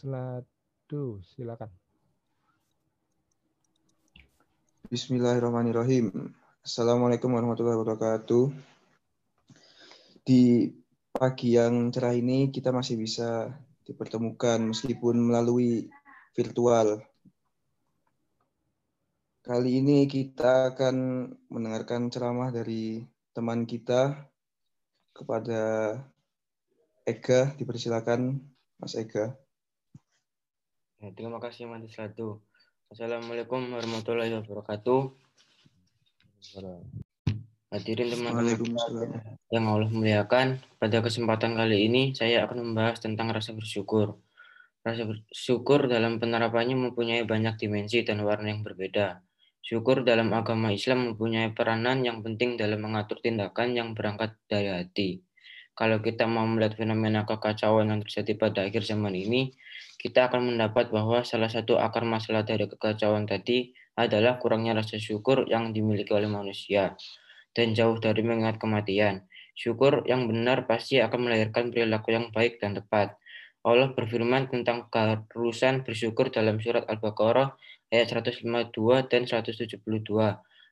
Waduh, silakan. Bismillahirrahmanirrahim. Assalamualaikum warahmatullahi wabarakatuh. Di pagi yang cerah ini kita masih bisa dipertemukan meskipun melalui virtual. Kali ini kita akan mendengarkan ceramah dari teman kita kepada Ega. Dipersilakan, Mas Ega. Ya, terima kasih Mas Latu. Assalamualaikum warahmatullahi wabarakatuh. Hadirin teman-teman yang Allah muliakan, pada kesempatan kali ini saya akan membahas tentang rasa bersyukur. Rasa bersyukur dalam penerapannya mempunyai banyak dimensi dan warna yang berbeda. Syukur dalam agama Islam mempunyai peranan yang penting dalam mengatur tindakan yang berangkat dari hati. Kalau kita mau melihat fenomena kekacauan yang terjadi pada akhir zaman ini, kita akan mendapat bahwa salah satu akar masalah dari kekacauan tadi adalah kurangnya rasa syukur yang dimiliki oleh manusia dan jauh dari mengingat kematian. Syukur yang benar pasti akan melahirkan perilaku yang baik dan tepat. Allah berfirman tentang keharusan bersyukur dalam surat Al-Baqarah ayat 152 dan 172.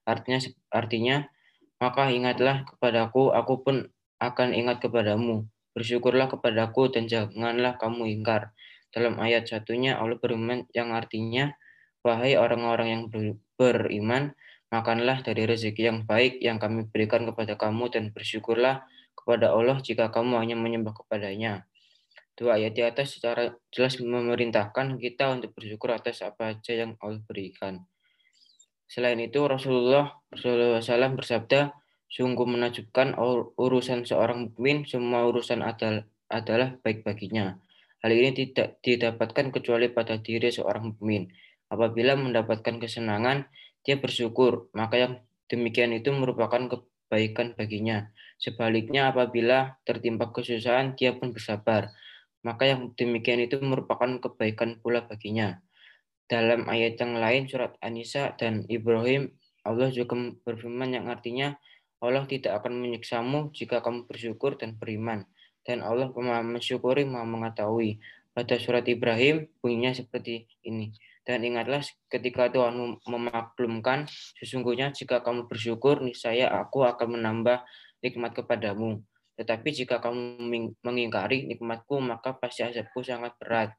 Artinya artinya maka ingatlah kepadaku, aku pun akan ingat kepadamu. Bersyukurlah kepadaku dan janganlah kamu ingkar. Dalam ayat satunya Allah berfirman yang artinya, Wahai orang-orang yang beriman, makanlah dari rezeki yang baik yang kami berikan kepada kamu dan bersyukurlah kepada Allah jika kamu hanya menyembah kepadanya. Dua ayat di atas secara jelas memerintahkan kita untuk bersyukur atas apa saja yang Allah berikan. Selain itu, Rasulullah Rasulullah SAW bersabda, sungguh menakjubkan urusan seorang mukmin, semua urusan adalah baik baginya. Hal ini tidak didapatkan kecuali pada diri seorang mukmin. Apabila mendapatkan kesenangan, dia bersyukur, maka yang demikian itu merupakan kebaikan baginya. Sebaliknya, apabila tertimpa kesusahan, dia pun bersabar, maka yang demikian itu merupakan kebaikan pula baginya. Dalam ayat yang lain, surat An-Nisa dan Ibrahim, Allah juga berfirman yang artinya, Allah tidak akan menyiksamu jika kamu bersyukur dan beriman dan Allah maha mensyukuri, maha mengetahui. Pada surat Ibrahim bunyinya seperti ini. Dan ingatlah ketika Tuhan memaklumkan, sesungguhnya jika kamu bersyukur, niscaya aku akan menambah nikmat kepadamu. Tetapi jika kamu mengingkari nikmatku, maka pasti azabku sangat berat.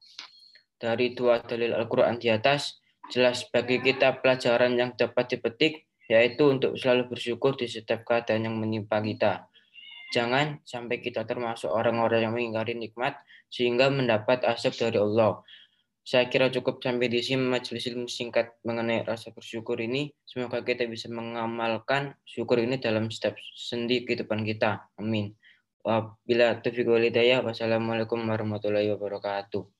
Dari dua dalil Al-Quran di atas, jelas bagi kita pelajaran yang dapat dipetik, yaitu untuk selalu bersyukur di setiap keadaan yang menimpa kita. Jangan sampai kita termasuk orang-orang yang mengingkari nikmat sehingga mendapat asap dari Allah. Saya kira cukup sampai di sini majelis ilmu singkat mengenai rasa bersyukur ini. Semoga kita bisa mengamalkan syukur ini dalam setiap sendi kehidupan kita. Amin. Bila taufiq walidayah. Wassalamualaikum warahmatullahi wabarakatuh.